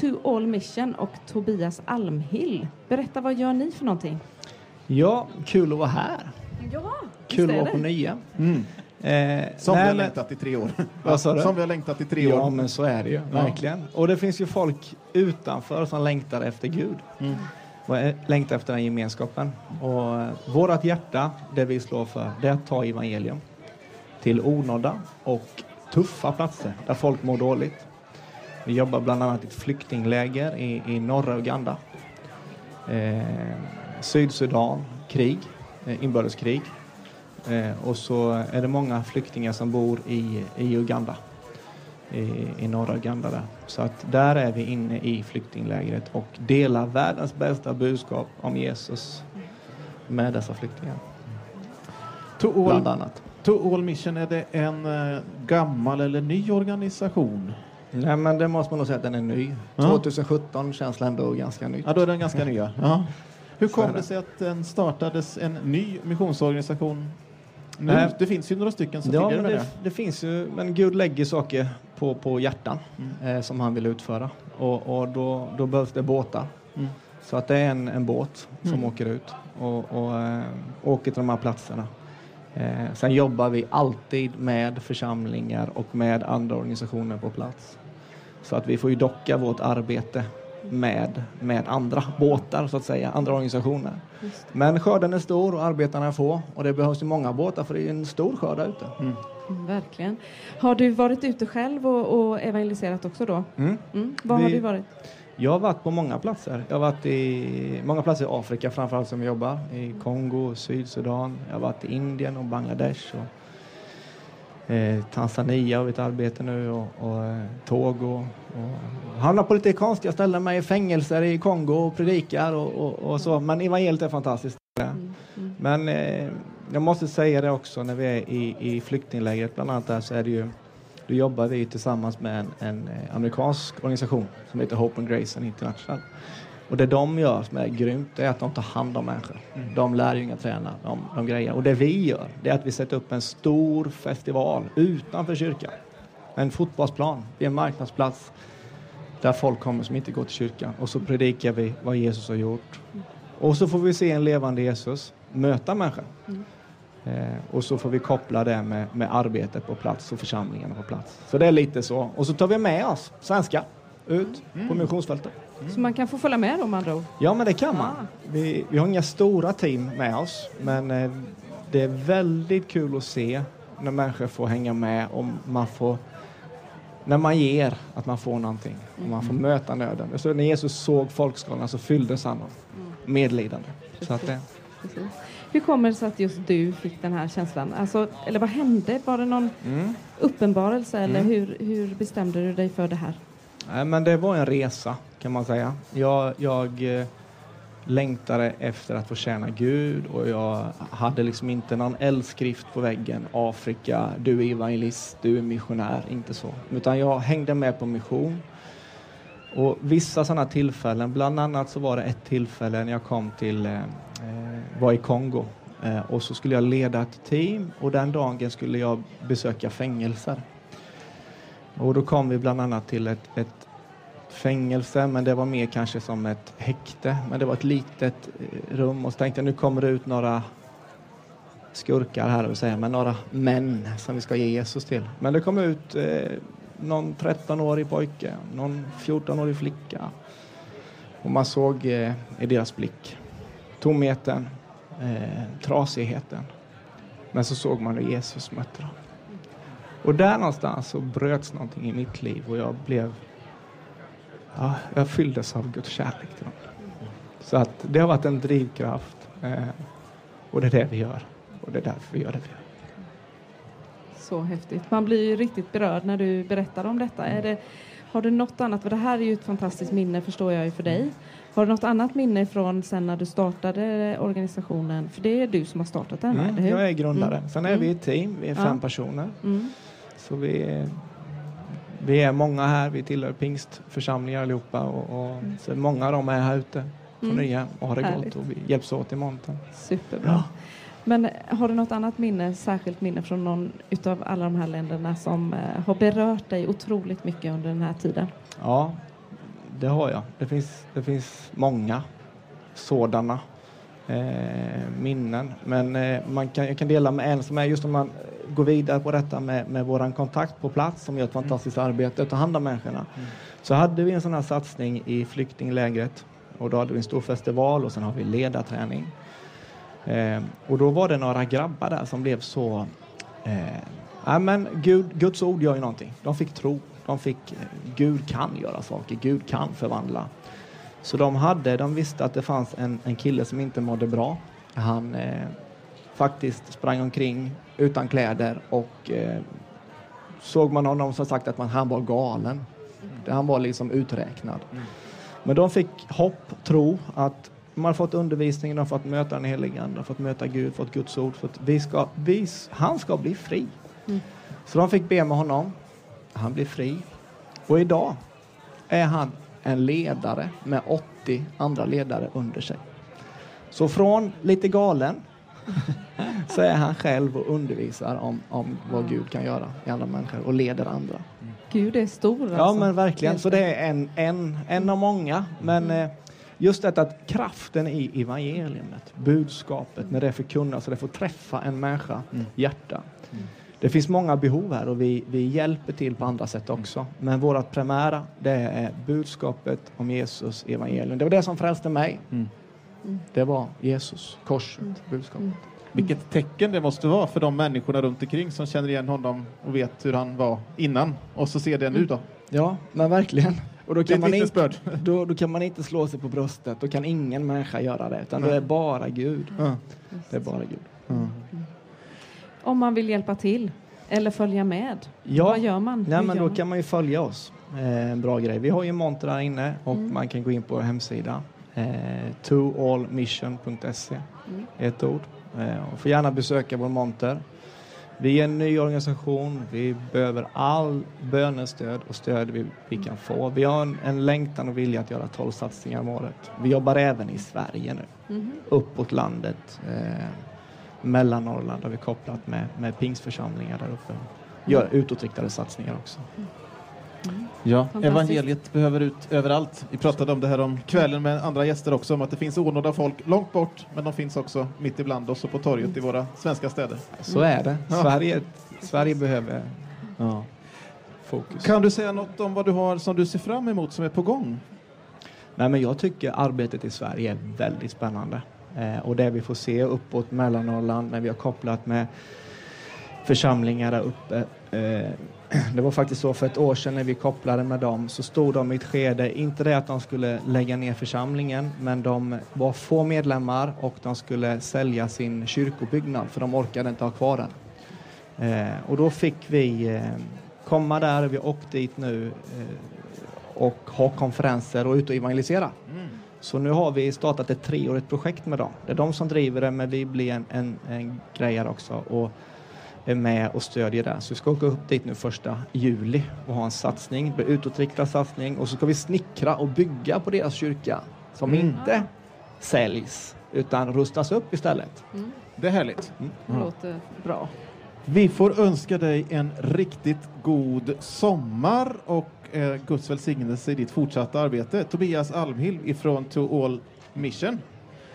To All Mission och Tobias Almhill. Berätta, vad gör ni för någonting? Ja, kul att vara här. Ja, Kul att vara på nya. Mm. Eh, Som nej, vi har längtat i tre år. Vad sa du? Som vi har längtat i tre Ja, år. men så är det ju. Verkligen. Och det finns ju folk utanför som längtar efter Gud. Mm. Och eh, längtar efter den gemenskapen. Och eh, vårt hjärta, det vi slår för, det är att ta evangelium till onådda och tuffa platser där folk mår dåligt. Vi jobbar bland annat i ett flyktingläger i, i norra Uganda. Eh, Sydsudan, krig, eh, inbördeskrig. Eh, och så är det många flyktingar som bor i, i Uganda, i, i norra Uganda där. Så att där är vi inne i flyktinglägret och delar världens bästa budskap om Jesus med dessa flyktingar, To bland All, annat. to All Mission, är det en eh, gammal eller ny organisation? Nej, men det måste man nog säga att den är ny. Ja. 2017 känns ändå ganska nytt. Ja, då är den ganska ny. ja. Hur kom det. sig att den startades en ny missionsorganisation nu? Nej. Det finns ju några stycken som Ja, men det, det. det finns ju, men Gud lägger saker på, på hjärtan Mm. eh, som han vill utföra. Och, och då, då behövs det båtar. Mm. Så att det är en, en båt som Mm. åker ut och, och eh, åker till de här platserna. Eh, sen jobbar vi alltid med församlingar och med andra organisationer på plats. Så att vi får ju docka vårt arbete med, med andra båtar, så att säga, andra organisationer. Men skörden är stor och arbetarna är få och det behövs ju många båtar för det är en stor skörd där ute. Mm. Mm, Verkligen. Har du varit ute själv och, och evangeliserat också då? Mm. Mm. Var har Vi- du varit? Jag har varit på många platser. Jag har varit i många platser i Afrika framförallt som jag jobbar. I Kongo, Sydsudan. Jag har varit i Indien och Bangladesh. Och, eh, Tanzania har vi ett arbete nu och, och eh, Togo. Och, hamnar på lite konstiga ställen med i fängelser i Kongo och predikar och, och, och så. Men evangeliet är fantastiskt. Mm. Mm. Men eh, jag måste säga det också när vi är i, i flyktinglägret bland annat där så är det ju då jobbar vi tillsammans med en, en eh, amerikansk organisation som heter Hope and Grace International. Och det de gör som är grymt det är att de tar hand om människor. De lärjungar tränar, de, de grejer. Och det vi gör det är att vi sätter upp en stor festival utanför kyrkan. En fotbollsplan vid en marknadsplats där folk kommer som inte går till kyrkan. Och så predikar vi vad Jesus har gjort. Och så får vi se en levande Jesus möta människor. Mm. Eh, och så får vi koppla det med, med arbetet på plats och församlingarna på plats. Så det är lite så. Och så tar vi med oss svenska ut på missionsfältet. Så man kan få följa med med andra ord? Ja, men det kan man. Ah. Vi, vi har inga stora team med oss, men eh, det är väldigt kul att se när människor får hänga med och man får när man ger, att man får någonting och man får möta nöden. Så när Jesus såg folkskarorna så fylldes han av medlidande. Så att det, Precis. Hur kommer det sig att just du fick den här känslan? Alltså, eller vad hände? Var det någon mm. uppenbarelse eller Mm. hur, hur bestämde du dig för det här? Nej, men det var en resa kan man säga. Jag, jag eh, längtade efter att få tjäna Gud och jag hade liksom inte någon eldskrift på väggen. Afrika, du är evangelist, du är missionär, inte så. Utan jag hängde med på mission. Och vissa sådana tillfällen, bland annat så var det ett tillfälle när jag kom till, eh, eh, Eh, var i Kongo eh, och så skulle jag leda ett team och den dagen skulle jag besöka fängelser. Och då kom vi bland annat till ett, ett fängelse, men det var mer kanske som ett häkte. Men det var ett litet eh, rum och så tänkte jag nu kommer det ut några skurkar här, vill säga, men några män som vi ska ge Jesus till. Men det kom ut eh, någon 13-årig pojke, någon 14-årig flicka. Och man såg eh, i deras blick tomheten, eh, trasigheten. Men så såg man hur Jesus mötte dem. Och där någonstans så bröts någonting i mitt liv och jag blev Ja, jag fylldes av Guds kärlek till dem. Så att det har varit en drivkraft. Eh, och det är det vi gör. Och det är därför vi gör det vi gör. Så häftigt. Man blir ju riktigt berörd när du berättar om detta. Är det, har du något annat? För det här är ju ett fantastiskt minne förstår jag ju för dig. Har du något annat minne från sen när du startade organisationen? För det är du som har startat den, eller Mm, hur? jag är grundare. Mm. Sen är vi ett team. Vi är Ja. fem personer. Mm. Så vi är, vi är många här. Vi tillhör pingstförsamlingar allihopa. Och, och, så många av dem är här ute på Mm. nya och har det Härligt. gott. Och vi hjälps åt i monten. Superbra. Ja. Men har du något annat minne, särskilt minne från någon utav alla de här länderna som eh, har berört dig otroligt mycket under den här tiden? Ja, det har jag. Det finns, det finns många sådana eh, minnen. Men eh, man kan, jag kan dela med en som är just om man går vidare på detta med, med våran kontakt på plats som gör ett fantastiskt arbete och tar hand om människorna. Så hade vi en sån här satsning i flyktinglägret och då hade vi en stor festival och sen har vi ledarträning. Eh, och då var det några grabbar där som blev så eh, men Gud, Guds ord gör ju någonting. De fick tro. De fick, eh, Gud kan göra saker. Gud kan förvandla. Så de hade, de visste att det fanns en, en kille som inte mådde bra. Han eh, faktiskt sprang omkring utan kläder och eh, såg man honom som sagt att man, han var galen. Han var liksom uträknad. Men de fick hopp, tro att de har fått undervisning, de har fått möta den helige Ande, fått möta Gud, fått Guds ord. För att vi ska, vi, han ska bli fri. Så de fick be med honom. Han blev fri. Och idag är han en ledare med 80 andra ledare under sig. Så från lite galen så är han själv och undervisar om, om vad Gud kan göra i andra människor och leder andra. Gud är stor alltså. Ja men verkligen, så det är en, en, en av många. Men eh, just detta att kraften i evangeliet, budskapet, när det förkunnas och det får träffa en människa hjärta. Det finns många behov här och vi, vi hjälper till på andra sätt också. Men vårt primära, det är budskapet om Jesus evangelium. Det var det som frälste mig. Det var Jesus, korset, budskapet. Vilket tecken det måste vara för de människorna runt omkring som känner igen honom och vet hur han var innan och så ser det nu då. Ja, men verkligen. Och då kan, man inte, då, då kan man inte slå sig på bröstet. Då kan ingen människa göra det. Utan det är bara Gud. Ja. Det är bara Gud. Om man vill hjälpa till eller följa med, Ja. vad gör man? Nej, Hur men gör då man? kan man ju följa oss. Eh, en bra grej. Vi har ju en monter där inne och man kan gå in på vår hemsida. Eh, toallmission.se. Ett ord. Eh, och får gärna besöka vår monter. Vi är en ny organisation. Vi behöver all bönestöd och stöd vi, vi kan få. Vi har en, en längtan och vilja att göra 12 satsningar om året. Vi jobbar även i Sverige nu. Mhm. Uppåt landet. Eh, Mellannorrland har vi kopplat med, med pingsförsamlingar där uppe. Gör utåtriktade satsningar också. Ja, evangeliet behöver ut överallt. Vi pratade om det här om kvällen med andra gäster också, om att det finns onådda folk långt bort, men de finns också mitt ibland oss och på torget i våra svenska städer. Så är det. Ja. Sverige, Sverige behöver fokus. Kan du säga något om vad du har som du ser fram emot som är på gång? Nej, men jag tycker arbetet i Sverige är väldigt spännande. Eh, och det vi får se uppåt Mellannorrland när vi har kopplat med församlingar där uppe. Eh, det var faktiskt så för ett år sedan när vi kopplade med dem så stod de i ett skede, inte det att de skulle lägga ner församlingen, men de var få medlemmar och de skulle sälja sin kyrkobyggnad för de orkade inte ha kvar den. Eh, och då fick vi eh, komma där, vi åkte dit nu och ha konferenser och ut och evangelisera. Så nu har vi startat ett treårigt projekt med dem. Det är de som driver det, men vi blir en, en, en också och är med och stödjer det. Så vi ska åka upp dit nu första juli och ha en satsning, en utåtriktad satsning och så ska vi snickra och bygga på deras kyrka som Mm. inte säljs utan rustas upp istället. Det är härligt. Det låter bra. Vi får önska dig en riktigt god sommar och eh, Guds välsignelse i ditt fortsatta arbete. Tobias Almhill ifrån To All Mission.